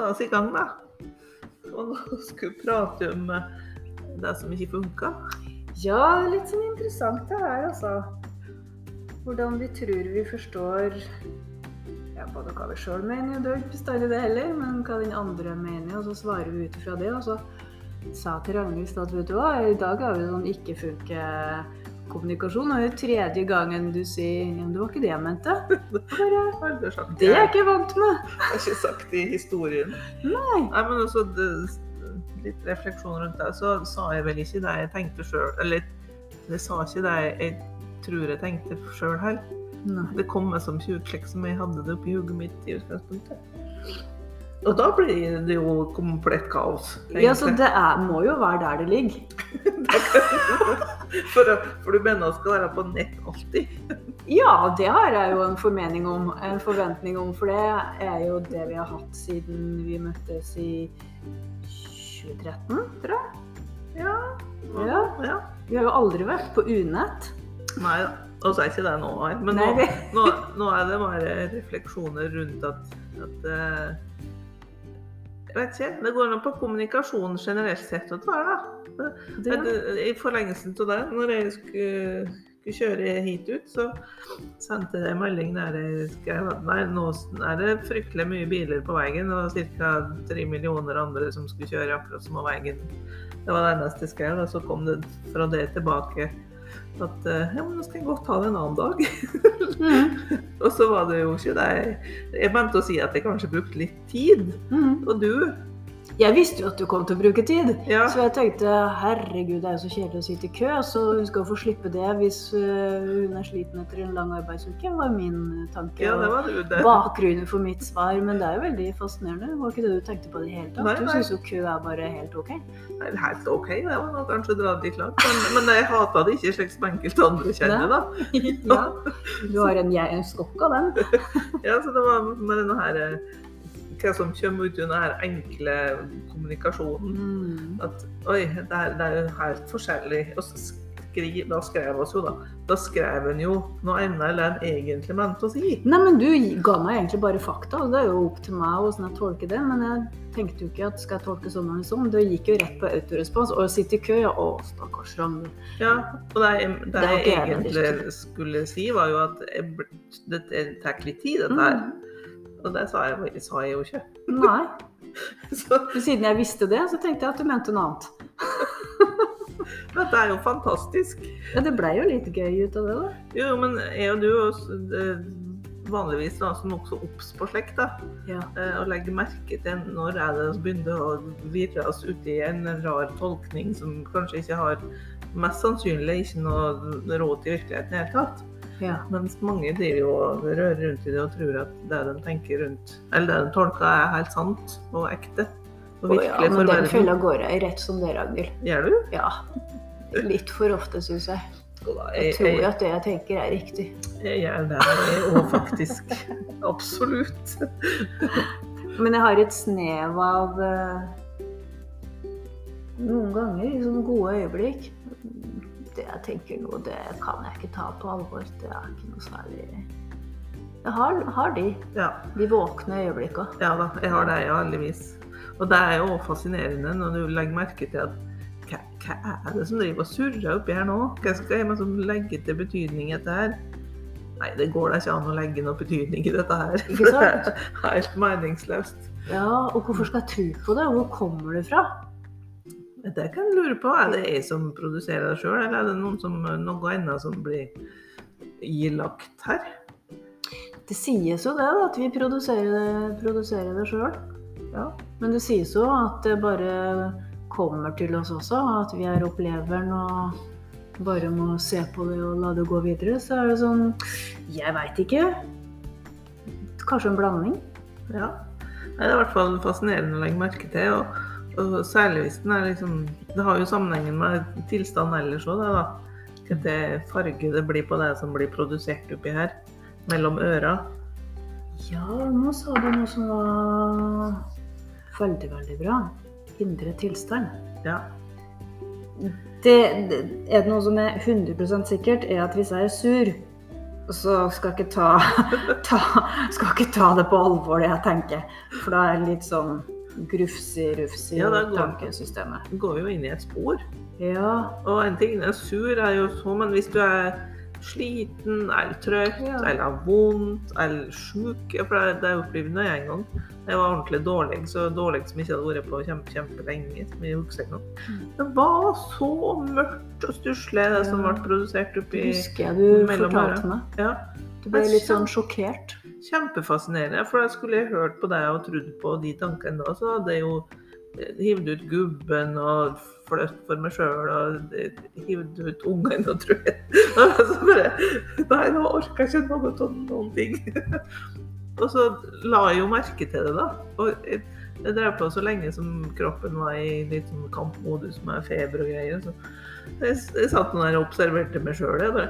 ta oss i gang, da. Og nå skulle vi prate om eh, det som ikke funka. Ja, litt sånn interessant det her, altså. Hvordan vi tror vi forstår ja, både hva vi sjøl mener, det er ikke bestandig det heller, men hva den andre mener, og så svarer vi ut ifra det. Og så sa til Ragnhild at vet du hva, i dag har vi sånn ikke-funke-kommunikasjon, og det er tredje gangen du sier ja, det var ikke det jeg mente. Bare, det er jeg ikke vant med. Jeg har ikke sagt i historien. Nei. Nei, men også det, litt refleksjon rundt det, så sa jeg vel ikke det jeg tenkte sjøl. Eller det sa ikke det jeg tror jeg tenkte sjøl her. Nei. Det kom meg som tjukt, som jeg hadde det oppi hodet mitt i utgangspunktet. Og da blir det jo komplett kaos. Ja, så det er, må jo være der det ligger. for, for du mener skal være på nett alltid? Ja, det har jeg jo en formening om, en forventning om, for det er jo det vi har hatt siden vi møttes i 2013, tror jeg. Ja. Ja. ja. Vi har jo aldri vært på Unett. Nei da. Og så er ikke det nå her. Men nå, nå, nå er det bare refleksjoner rundt at, at eh, vet ikke. Det går an på kommunikasjon generelt sett å ta, da. Det, Men, eh, I forlengelsen av det, når jeg skulle, skulle kjøre hit ut, så sendte jeg en melding der jeg skrev at nei, nå er det fryktelig mye biler på veien, og ca. tre millioner andre som skulle kjøre akkurat som på veien. Det var det eneste jeg skrev, og så kom det fra det tilbake at eh, ja, men nå skal jeg godt ta det en annen dag. mm, og så var det jo ikke det. Jeg mente å si at jeg kanskje brukte litt tid. mm. Og du? Jeg visste jo at du kom til å bruke tid, Ja. så jeg tenkte herregud, det er jo så kjedelig å sitte i kø, så hun skal få slippe det hvis øh, hun er sliten etter en lang arbeidsuke, var min øh, tanke. Ja, det var du, det. Bakgrunnen for mitt svar, men det er jo veldig fascinerende. Var ikke det du tenkte på det hele tatt? Nei, Du nei. syns jo kø er bare helt OK? Nei, Helt OK, det var nok kanskje det litt langt. Men, men jeg hata det ikke slik som enkelte andre kjenner, da. ja. Du har en, jeg- en skokk av den. Ja, så det var med denne her eh, Hva som kommer ut av denne enkle kommunikasjonen. Mm. At oi, det er, det er jo helt forskjellig. Skri, da skrev oss jo, da. Da skrev en jo noe annet enn en egentlig mente å si. Nei, men du ga meg egentlig bare fakta, og det er jo opp til meg hvordan jeg tolker det. Men jeg tenkte jo ikke at skal jeg tolke sånn eller sånn. Det gikk jo rett på autorespons. Og sitte i kø, ja. Å, stakkars Ragnhild. Ja, og det, det Det jeg egentlig skulle si, var jo at jeg, det, det tar litt tid, dette her. Mm. Og det sa jeg, sa jeg jo ikke. Nei. Så Men siden jeg visste det, så tenkte jeg at du mente noe annet. dette er jo fantastisk. Ja, det blei jo litt gøy ut av det, da. Jo, men jeg og du også, det, vanligvis da, som nokså obs på slekt, da. Ja. Eh, Og legger merke til når er det vi begynner å virre oss ut i en rar tolkning som kanskje ikke har mest sannsynlig ikke noe råd til virkeligheten i det hele tatt. Ja. Mens mange driver jo og rører rundt i det og tror at det de tenker rundt, eller det de tolker er helt sant og ekte. Og virkelig oh, ja, men den fella går jeg rett som det, Ragnhild. Gjør du? Ja. Litt for ofte, syns jeg. Jeg tror jo at det jeg tenker, er riktig. jeg gjør det, og faktisk. Absolutt. Men jeg har et snev av eh, Noen ganger i sånne gode øyeblikk Det jeg tenker nå, det kan jeg ikke ta på alvor. Det er ikke noe særlig Jeg har, har de. Ja. De våkne øyeblikka. Ja da, jeg har det, ja, heldigvis. Og det er jo fascinerende når du legger merke til at hva, hva er det som driver og surrer oppi her nå? Hva skal jeg liksom legge til betydning i dette her? Nei, det går da ikke an å legge noe betydning i dette her. Ikke sant? Det er helt meningsløst. Ja, og hvorfor skal jeg tro på det? Hvor kommer det fra? Det kan jeg lure på. Er det jeg som produserer det sjøl, eller er det noen som, noe annet som blir ilagt her? Det sies jo det, da, at vi produserer det, produserer det sjøl. Ja. Men det sies jo at det bare kommer til oss også, at vi er oppleveren og bare må se på det og la det gå videre. Så er det sånn Jeg veit ikke. Kanskje en blanding. Ja. Det er i hvert fall fascinerende å legge merke til. Og, og særlig hvis den er liksom Det har jo sammenhengen med tilstanden ellers òg, da. Hvilken farge det blir på det som blir produsert oppi her. Mellom øra. Ja, nå sa du noe som var veldig, veldig bra. Indre tilstand. Ja. Det, det, er det noe som er 100 sikkert, er at hvis jeg er sur, så skal jeg ikke ta, ta, skal ikke ta det på alvor, det jeg tenker. For da er det litt sånn grufsi-rufsi Ja, går. tankesystemet. Du går jo inn i et spor. Ja. Og en ting er sur, er jo så, men hvis du er sliten eller trøtt Ja. eller har vondt eller sjuk For det, det opplevde jeg en gang. Jeg var ordentlig dårlig, så dårlig som jeg ikke hadde vært på kjempe, kjempelenge. som jeg husker nå. Mm. Det var så mørkt og stusslig, det som ble produsert oppi Husker jeg du fortalte meg. Ja. Du ble litt sånn sjokkert. Kjempefascinerende. For da skulle jeg hørt på deg og trodd på de tankene da, så hadde jeg jo eh, hivd ut gubben og fløtt for meg sjøl og eh, hivd ut ungene og tror jeg. Og så bare Nei, nå orker jeg ikke noe av noen ting. Og så la jeg jo merke til det, da. Og jeg, drev på så lenge som kroppen var i litt sånn kampmodus med feber og greier. Så jeg, jeg satt der og observerte meg sjøl.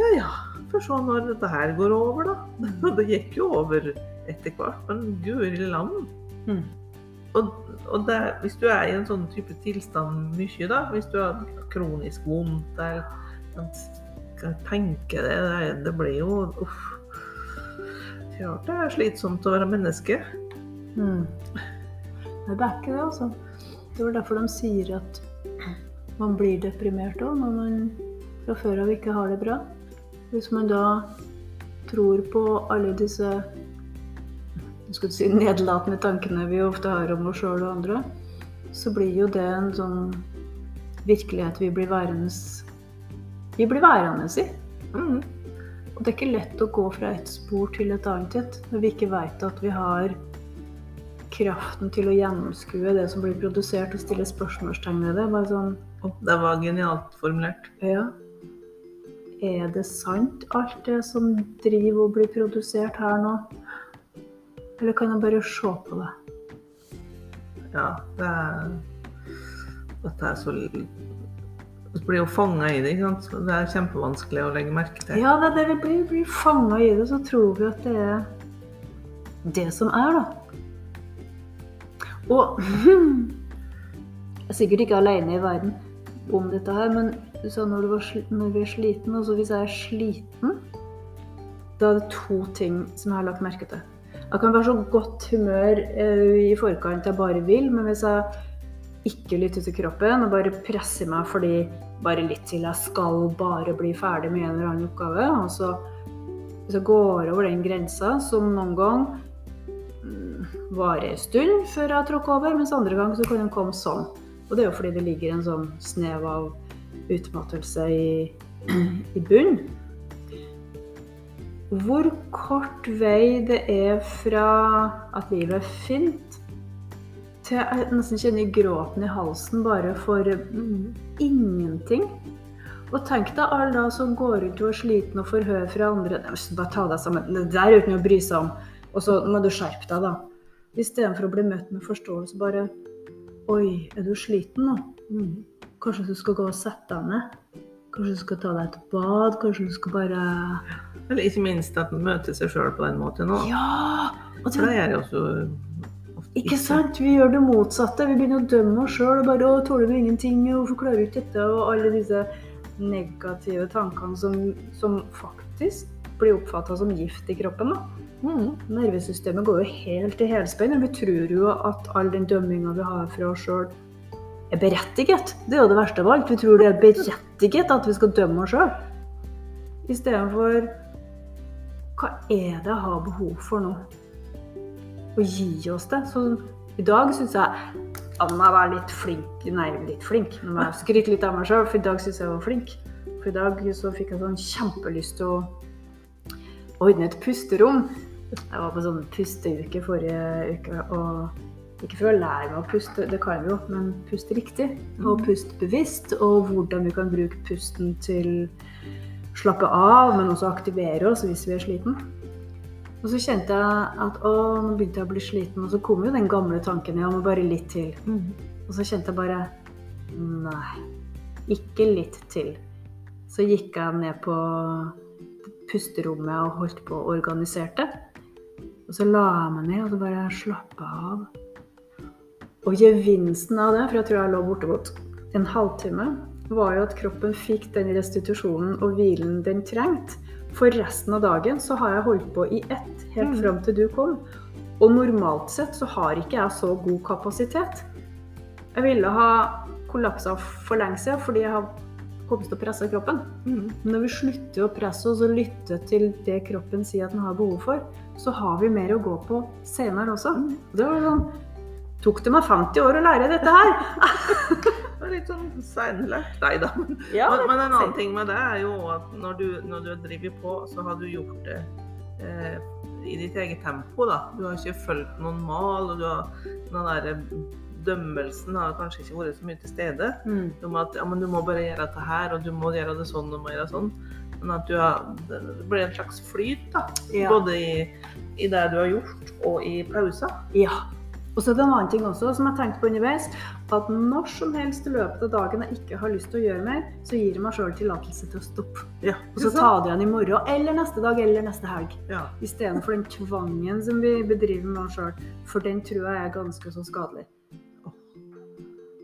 Ja ja, får se når dette her går over, da. Og det gikk jo over etter hvert, men guri land. Mm. Og, og det, er- hvis du er i en sånn type tilstand mye, da, hvis du har kronisk vondt eller kan tenke det, det, det blir jo uff. Klart det er slitsomt å være menneske. Mm. Nei, det er ikke det, altså. Det var derfor de sier at man blir deprimert òg når man fra før av ikke har det bra. Hvis man da tror på alle disse si, nedlatende tankene vi ofte har om oss sjøl og andre, så blir jo det en sånn virkelighet vi blir værende Vi blir værende i. Mm. Og det er ikke lett å gå fra et spor til et annet et når vi ikke vet at vi har kraften til å gjennomskue det som blir produsert, og stille spørsmålstegn ved det. Bare sånn oh, Det var genialt formulert. Ja. Er det sant, alt det som driver og blir produsert her nå? Eller kan jeg bare se på det? Ja, det er Dette er så Du blir jo fanga i det, ikke sant. Så Det er kjempevanskelig å legge merke til. Ja, det er det vi blir. Vi blir fanga i det, så tror vi at det er det som er, da. Og jeg er sikkert ikke alene i verden om dette her, men du sa når, du var, når du er sliten. Altså hvis jeg er sliten, da er det to ting som jeg har lagt merke til. Jeg kan være så godt humør eh, i forkant jeg bare vil, men hvis jeg ikke lytter til kroppen og bare presser meg fordi bare litt til jeg skal bare bli ferdig med en eller annen oppgave, og så jeg går over den grensa, som noen gang mm, varer en stund før jeg tråkker over, mens andre gang så kan den komme sånn. Og det er jo fordi det ligger en sånn snev av utmattelse i, i bunn. Hvor kort vei det er fra at livet er fint, til jeg nesten kjenner gråten i halsen bare for Mm. ingenting. Og tenk deg alle da som går rundt og er sliten og får høre fra andre Bare ta deg sammen. Det der er noe å bry seg om. Og så må du skjerpe deg, da. Istedenfor å bli møtt med forståelse bare Oi, er du sliten nå? Mm. Kanskje du skal gå og sette deg ned? Kanskje du skal ta deg et bad? Kanskje du skal bare Eller ikke minst at man møter seg sjøl på den måten òg. Ja! Og For det, det gjør jeg også ofte ikke sant? Vi gjør det motsatte. Vi begynner å dømme oss sjøl. Bare 'Å, tåler du ingenting? Hvorfor klarer du ikke dette?' Og alle disse negative tankene som, som faktisk blir oppfatta som gift i kroppen. da. Mm. Nervesystemet går jo helt i helspenn. Vi tror jo at all den dømminga vi har fra oss sjøl, er berettiget. Det er jo det verste av alt. Vi tror det er berettiget at vi skal dømme oss sjøl. Istedenfor hva er det jeg har behov for nå? Å gi oss det. Så i dag syns jeg Anna var litt flink. Nei, litt flink. Nå må jeg skryte litt av meg sjøl, for i dag syns jeg jeg var flink. For i dag så fikk jeg sånn kjempelyst til å ordne et pusterom. Jeg var på sånn pusteuke forrige uke, og ikke for å lære meg å puste, det kan vi jo, men puste riktig. Og Mhm. puste bevisst, og hvordan vi kan bruke pusten til å slappe av, men også aktivere oss hvis vi er sliten. Og så kjente jeg at å, nå begynte jeg å bli sliten, og så kom jo den gamle tanken ja, men bare litt til. Mm. Og så kjente jeg bare Nei, ikke litt til. Så gikk jeg ned på pusterommet og holdt på og organiserte. Og så la jeg meg ned og så bare slappa av. Og gevinsten av det, for jeg tror jeg lå borte mot en halvtime, var jo at kroppen fikk den restitusjonen og hvilen den trengte For resten av dagen så har jeg holdt på i ett helt Mm. fram til du kom. Og normalt sett så har ikke jeg så god kapasitet. Jeg ville ha kollapsa for lenge siden fordi jeg har kommet til å presse kroppen. Mm. Men når vi slutter å presse oss og lytte til det kroppen sier at den har behov for, så har vi mer å gå på senere også. Mm. Det var sånn Tok det meg 50 år å lære dette her? Det er litt sånn seinlært deg, da. Men, Ja, men, men en annen ting med det er jo at når du, når du driver på, så har du gjort det eh, i ditt eget tempo. da. Du har ikke fulgt noen mal, og du har den der dømmelsen har kanskje ikke vært så mye til stede. Mm. Om at ja, men du må bare gjøre dette her, og du må gjøre det sånn, og må gjøre sånn. Men at du har, det blir en slags flyt, da. Ja. Både i, i det du har gjort, og i pauser. Ja. Og så er det en annen ting også som jeg tenkte på underveis. At når som helst i løpet av dagen jeg ikke har lyst til å gjøre mer, så gir jeg meg sjøl tillatelse til å stoppe. Ja, Og så ta det igjen i morgen, eller neste dag, eller neste helg. Ja. Istedenfor den tvangen som vi bedriver med oss sjøl. For den tror jeg er ganske så skadelig.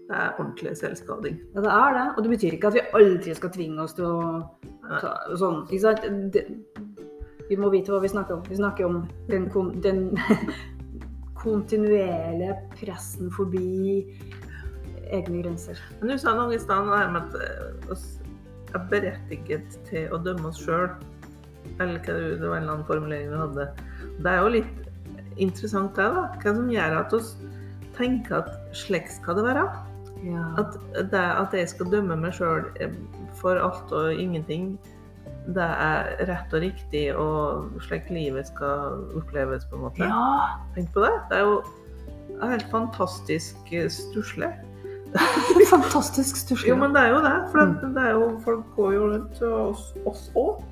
Det er ordentlig selvskading. Ja, det er det. Og det betyr ikke at vi aldri skal tvinge oss til å ta sånn. Ikke sant? Det, vi må vite hva vi snakker om. Vi snakker om den, den kontinuerlige pressen forbi egne grenser. Men du sa noe i stad om at vi oss er berettiget til å dømme oss sjøl. Eller hva det, det var en eller annen formulering du hadde. Det er jo litt interessant det, da. Hva som gjør at oss tenker at slik skal det være. Ja. At, det, at jeg skal dømme meg sjøl for alt og ingenting, det er rett og riktig, og slik livet skal oppleves, på en måte. ja. Tenk på det. Det er jo helt fantastisk eh, stusslig. Fantastisk stusslig. Jo, men det er jo det. For det, det er jo, folk går jo rundt og oss òg,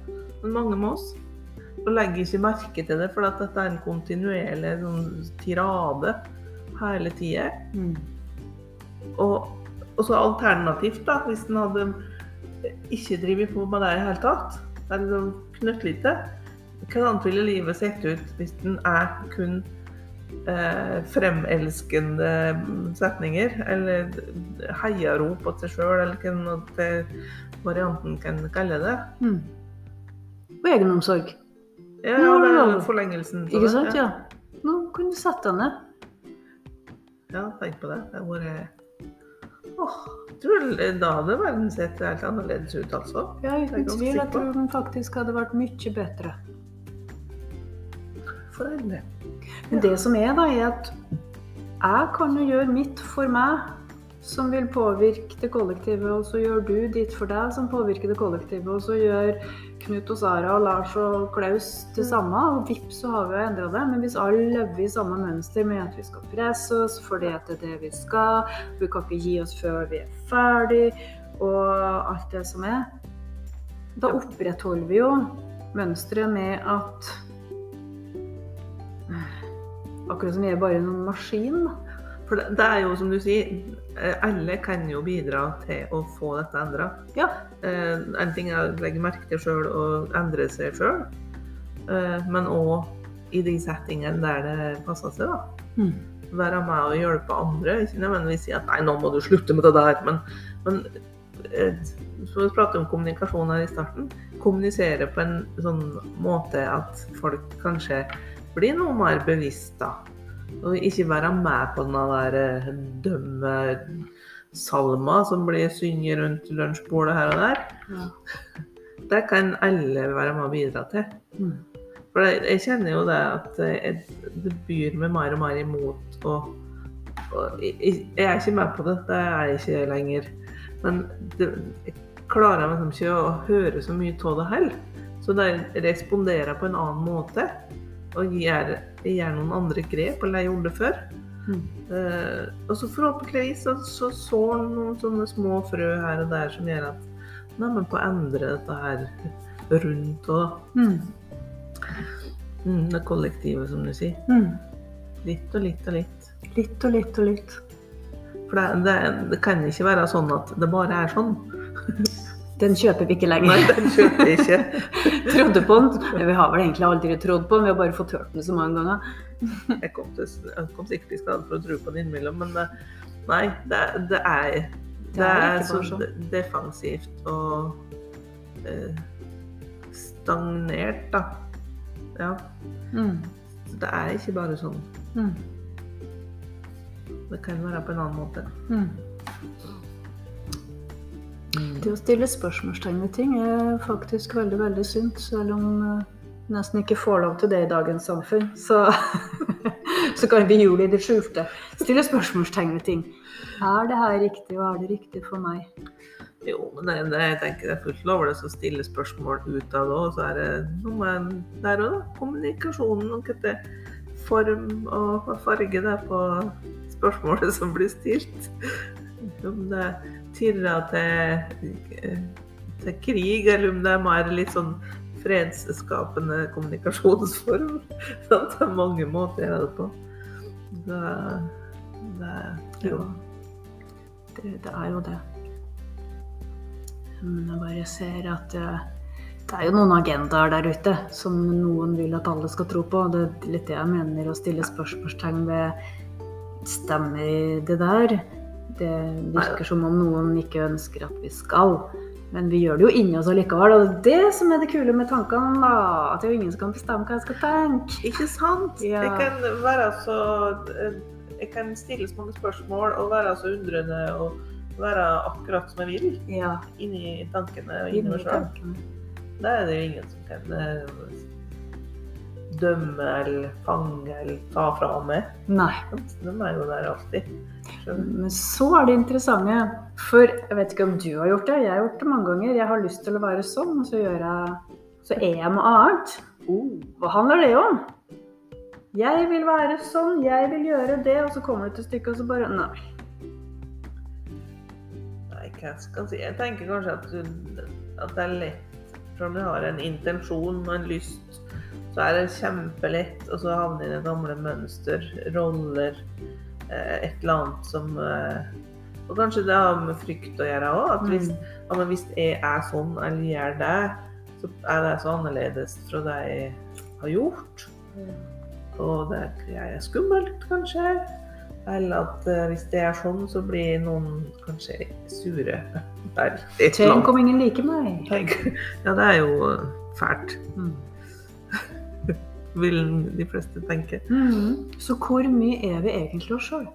men mange med oss. Og legger ikke merke til det, for at dette er en kontinuerlig sånn, tirade hele tida. Mm. Og, og så alternativt, da, hvis en hadde ikke driver på med det i det hele tatt, det er liksom knøttlite, annet ville livet sett ut hvis den er kun eh, fremelskende setninger, eller heiarop på seg sjøl, eller hva nå varianten kan kalle det? Mm. Og egenomsorg. Ja, Ja, det er jo forlengelsen av Ikke det. sant? Ja. Nå kan du sette deg ned. Ja, tenk på det. Det har vært Åh, tror da hadde verden sett helt annerledes ut, altså. Ja, uten tvil. Jeg tror den faktisk hadde vært mye bedre. For alle. Men det som er, da, er at jeg kan jo gjøre mitt for meg, som vil påvirke det kollektive, og så gjør du ditt for deg, som påvirker det kollektive, og så gjør Knut og Sara og Lars og Klaus det samme, og vips, så har vi jo endra det. Men hvis alle lever i samme mønster med at vi skal presse oss fordi at det er det vi skal, vi kan ikke gi oss før vi er ferdig, og alt det som er, da opprettholder vi jo mønsteret med at Akkurat som vi er bare noen maskin. da. For det, det er jo som du sier, eh, alle kan jo bidra til å få dette endra. Ja. Eh, en ting er å legge merke til sjøl og endre seg sjøl, eh, men òg i de settingene der det passer seg. da. Mm. Være med og hjelpe andre. Ikke nødvendigvis si at 'nei, nå må du slutte med det der', men, men eh, så vi prater om kommunikasjon her i starten. Kommunisere på en sånn måte at folk kanskje blir noe mer bevisst, da. Og ikke være med på den der dømme salma som blir sunget rundt lunsjbordet her og der. Ja. Det kan alle være med og bidra til. Mm. For jeg, jeg kjenner jo det at jeg, det byr meg mer og mer imot og, og jeg, jeg er ikke med på det. Det er jeg ikke lenger. Men det, jeg klarer liksom ikke å høre så mye av det heller. Så jeg responderer på en annen måte og gjør, gjør noen andre grep enn jeg gjorde før. Mm. Eh, og så forhåpentligvis så, så sår han noen sånne små frø her og der som gjør at Nei, men på å endre dette her rundt og Mm. mm, det kollektivet, som du sier. Mm. Litt og litt og litt. Litt og litt og litt. For det, det, det kan ikke være sånn at det bare er sånn. Den kjøper vi ikke Nei, lenger. den kjøper vi ikke. Trodde på den. Men vi har vel egentlig aldri trodd på den, vi har bare fått hørt den så mange ganger. Jeg kom, til, jeg kom sikkert i skade for å tro på den innimellom, men det, nei, det, det er det er er så sånn. defensivt og eh, stagnert, da. Ja. Mm. Så det er ikke bare sånn. Mm. Det kan være på en annen måte. Mm. Det å stille spørsmålstegn ved ting er faktisk veldig veldig sunt, selv om eh, vi nesten ikke får lov til det i dagens samfunn. Så, så kan vi det i det skjulte. Stille spørsmålstegn ved ting. Er det her riktig, og er det riktig for meg? Jo, men det, jeg tenker det er fullt lovlig å stille spørsmål ut av det òg. Så er det noe med der òg, da. Kommunikasjonen og hva form og farge det er på spørsmålet som blir stilt. Om det tirrer til, til krig, eller om det er mer litt sånn fredsskapende kommunikasjonsform. Sånn, Det er mange måter å gjøre det på. Det, det, jo. Det, det er jo det. Men jeg bare ser at eh, det er jo noen agendaer der ute som noen vil at alle skal tro på. Det er litt det jeg mener å stille spørsmålstegn ved Stemmer det der? Det virker som om noen ikke ønsker at vi skal. Men vi gjør det jo inni oss allikevel. Og det er det som er det kule med tankene. da, At det er jo ingen som kan bestemme hva jeg skal tenke. Ikke sant? Ja. Jeg kan være så Jeg kan stille så mange spørsmål og være så undrende og være akkurat som jeg vil Ja, inni tankene og inni meg sjøl. Da er det jo ingen som kan eh, dømme eller fange eller ta fra meg. Nei. De er jo der alltid. Skjønner? Men så er det interessante. For jeg vet ikke om du har gjort det. Jeg har gjort det mange ganger. Jeg har lyst til å være sånn, og så gjøre... jeg Så er jeg noe annet. Oh, hva handler det om? Jeg vil være sånn, jeg vil gjøre det, og så kommer det til stykket, og så bare Nei. Nei, hva skal jeg si? Jeg tenker kanskje at, du, at det er lett For om du har en intensjon og en lyst, så er det kjempelett å så havne i det gamle mønster, roller, eh, et eller annet som eh, Og kanskje det har med frykt å gjøre òg. At hvis, ja, men hvis jeg er sånn eller gjør det, så er det så annerledes fra det jeg har gjort. Og det er skummelt, kanskje. Eller at eh, hvis det er sånn, så blir noen kanskje sure. Tenk om ingen liker meg. Ja, det er jo fælt, Mm. Vil de fleste tenke. Mhm. Så hvor mye er vi egentlig oss sjøl?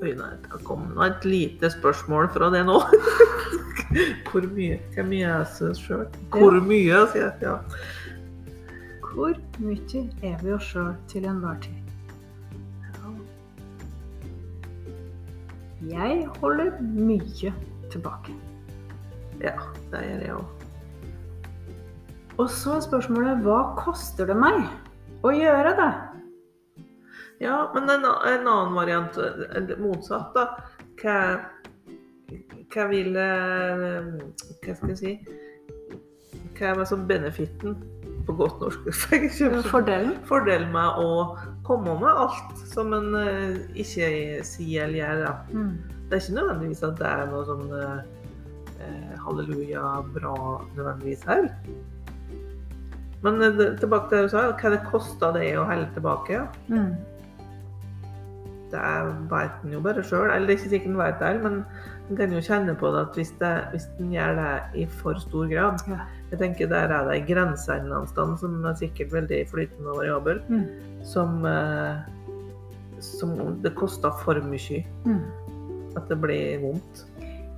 Oi, nei, det kom nå et lite spørsmål fra det nå. Hvor mye? Hvor mye er jeg sjøl? Hvor mye, sier jeg. Ja. Hvor mye er vi oss sjøl til enhver tid? Jeg holder mye tilbake. ja, det gjør jeg òg. Og så er spørsmålet hva koster det meg å gjøre det? Ja, men en, en annen variant, motsatt, da. Hva, hva vil eh, Hva skal jeg si? Hva er liksom benefitten, på godt norsk? Fordelen? Fordelen med å komme med alt som en eh, ikke sier eller gjør. Da. Mm. Det er ikke nødvendigvis at det er noe sånn eh, halleluja bra nødvendigvis her. Men eh, tilbake til det du sa, hva det kosta det å helle tilbake. Mm. Det vet en jo bare sjøl. Eller det er ikke sikkert en vet det, heller, men en kan jo kjenne på det at hvis, det, hvis en gjør det i for stor grad Ja. Jeg tenker Der er det en grense en eller annen sted som er sikkert veldig flytende og variabel. Mm. Som, eh, som det koster for mye. Mm. At det blir vondt.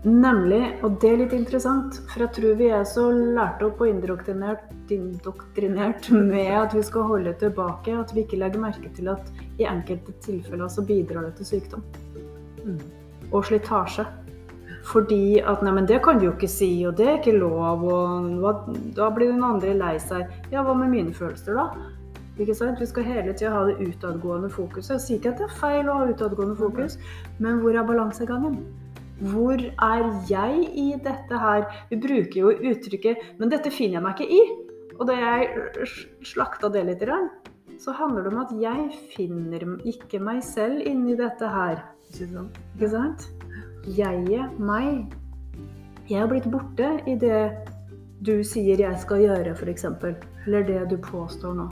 Nemlig, og det er litt interessant, for jeg tror vi er så lært opp og indoktrinert, indoktrinert med at vi skal holde tilbake, at vi ikke legger merke til at i enkelte tilfeller så bidrar det til sykdom Mm. og slitasje. Fordi at nei, men det kan du jo ikke si, og det er ikke lov, og hva, da blir den andre lei seg. Ja, hva med mine følelser, da? Ikke sant? Vi skal hele tida ha det utadgående fokuset. Jeg sier ikke at det er feil å ha utadgående fokus, men hvor er balansegangen? Hvor er jeg i dette her? Vi bruker jo uttrykket 'men dette finner jeg meg ikke i'. Og da jeg slakta det litt, så handler det om at jeg finner ikke meg selv inni dette her. Ikke sant? Jeget, meg, jeg har blitt borte i det du sier jeg skal gjøre, f.eks. Eller det du påstår nå.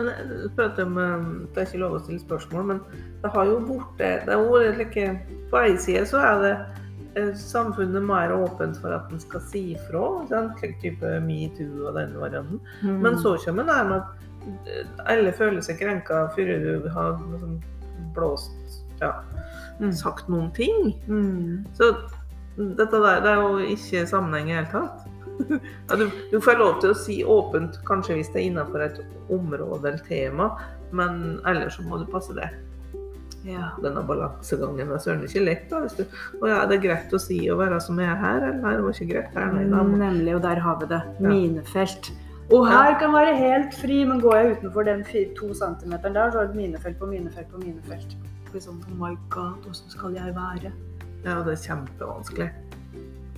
Men du prater om at Det er ikke lov å stille spørsmål, men det har jo borte det er jo like, På ei side så er det er samfunnet mer åpent for at en skal si ifra. Slik type metoo og den varianten. Mm. Men så kommer det her med at eh, alle føler seg krenka før du har liksom blåst ja, Mm. sagt noen ting. Mm. Så dette der, det er jo ikke sammenheng i det hele tatt. Ja, du, du får lov til å si åpent, kanskje hvis det er innenfor et område eller tema, men ellers så må du passe det. Ja. Denne balansegangen er søren ikke lett. da, hvis du, å ja, det er greit å si å være som jeg er her, eller nei, det var ikke greit her, nei, da. Nemlig, og der har vi det. Ja. Minefelt. Og her kan være helt fri, men går jeg utenfor den to centimeteren der, så er det minefelt på minefelt på minefelt. Liksom, oh my god, hvordan skal jeg være? Ja, det er kjempevanskelig.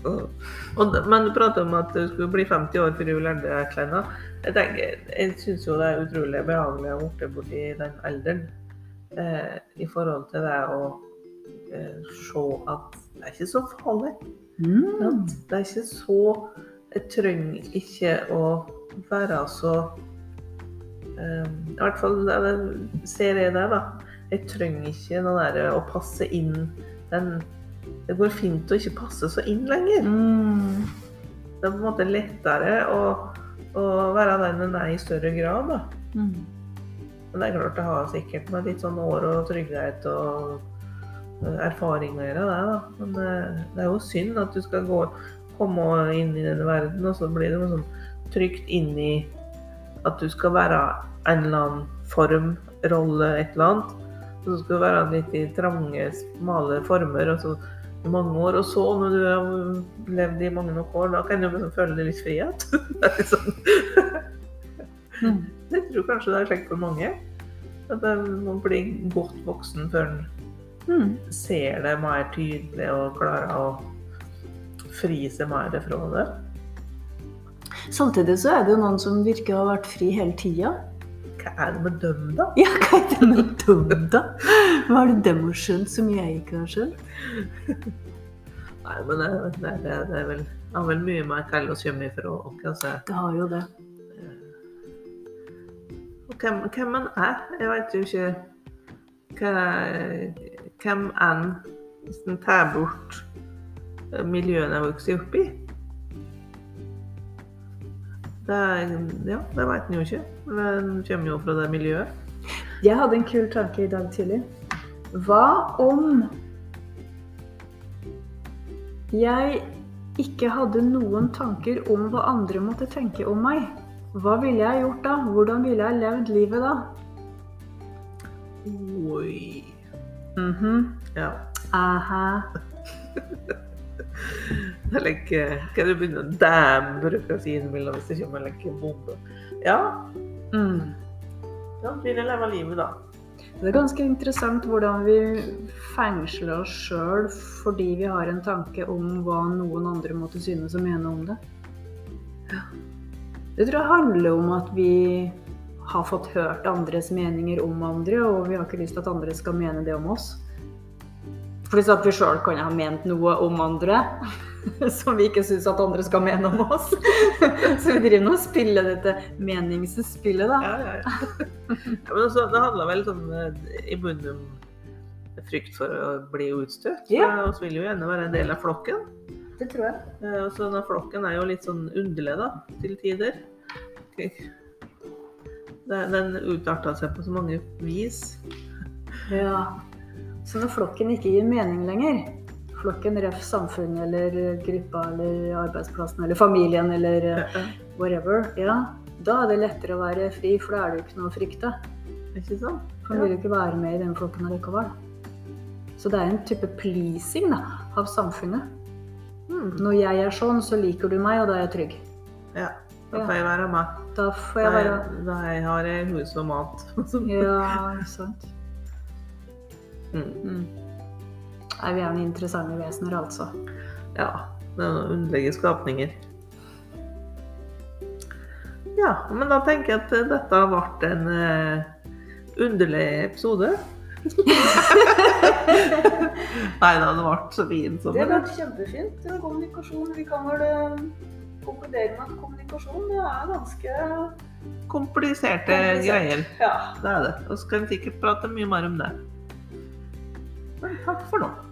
Og, og, men du prater om at du skulle bli 50 år før du lærte deg klærne. Jeg, tenker, jeg syns jo det er utrolig behagelig å borte borti den alderen. Eh, I forhold til det å eh, se at det er ikke så farlig. sant? Det er ikke så Jeg trenger ikke å være så eh, I hvert fall ser jeg det, da. Jeg trenger ikke noe der å passe inn den Det går fint å ikke passe så inn lenger. Mm. Det er på en måte lettere å, å være den en er i større grad. da. Mm. Men det er klart det har sikkert med litt sånn år og trygghet og eh, erfaring å gjøre, det. da. Men det, det er jo synd at du skal gå, komme inn i denne verden, og så blir det sånn trygt inn i at du skal være en eller annen form, rolle, et eller annet. Så skal du være litt i trange, smale former og så i mange år. Og så, når du har levd i mange nok år, da kan du liksom føle deg litt fri igjen. Det sånn Mm. jeg tror kanskje det er slik for mange. At man blir godt voksen før en Mm. ser det mer tydelig og klarer å fri seg mer fra det. Samtidig så er det jo noen som virker å ha vært fri hele tida. Hva er det med dem, da? Ja, hva er det med dem, da? Hva er det dem har skjønt som jeg ikke har skjønt? Nei, men det, det, det, det er vel, har vel mye mer til å komme ifra. oss. altså, Det har jo det. og hvem, hvem en er. Jeg vet jo ikke hva, hvem en hvis en tar bort miljøet en har vokst opp i. Det, er- ja, det vet en jo ikke. Den kommer jo fra det miljøet. Jeg hadde en kul tanke i dag tidlig. Hva om jeg ikke hadde noen tanker om hva andre måtte tenke om meg? Hva ville jeg gjort da? Hvordan ville jeg levd livet da? Oi. Mhm. Ja. Aha. Det er like, kan du begynne å damn byråkrati innimellom hvis det kommer en like bombe? Ja, Mm. ja, vil å leve livet da? Det er ganske interessant hvordan vi fengsler oss sjøl fordi vi har en tanke om hva noen andre måtte synes og mene om det. Det tror jeg handler om at vi har fått hørt andres meninger om andre, og vi har ikke lyst til at andre skal mene det om oss. Pluss at vi sjøl kan ha ment noe om andre som vi ikke syns at andre skal mene om oss. Så vi driver nå og spiller dette meningsspillet, da. Ja, ja, ja. men altså, det handler vel sånn eh, i bunnen om frykt for å bli utstøtt. Ja. Og så vil jo gjerne være en del av flokken. Det tror jeg. Eh, Og så denne flokken er jo litt sånn underlig, da, til tider. Den utarta seg på så mange vis. Ja. Så når flokken ikke gir mening lenger, flokken ref samfunnet eller gruppa eller arbeidsplassen eller familien eller eh, Eh, whatever, ja, da er det lettere å være fri, for da er det jo ikke noe å frykte. Ikke sant? For man vil jo ikke være med i den flokken allikevel. Så det er en type pleasing da, av samfunnet. Mm. Når jeg er sånn, så liker du meg, og da er jeg trygg. Ja. Da får jeg være med. Da får jeg være da jeg har jeg hus og mat. Ja, sant. Mm. er Nei, vi er noen interessante vesener, altså. Ja, det er noen underlige skapninger. Ja, men da tenker jeg at eh, dette har vært en uh, underlig episode. Nei da, det ble så fint som Det det. vært kjempefint. Det er Kommunikasjon. Vi kan vel eh, konkludere med at kommunikasjon det er ganske Kompliserte Komplisert. greier. Ja. Det er det. Og så kan vi sikkert prate mye mer om det. Men takk for nå.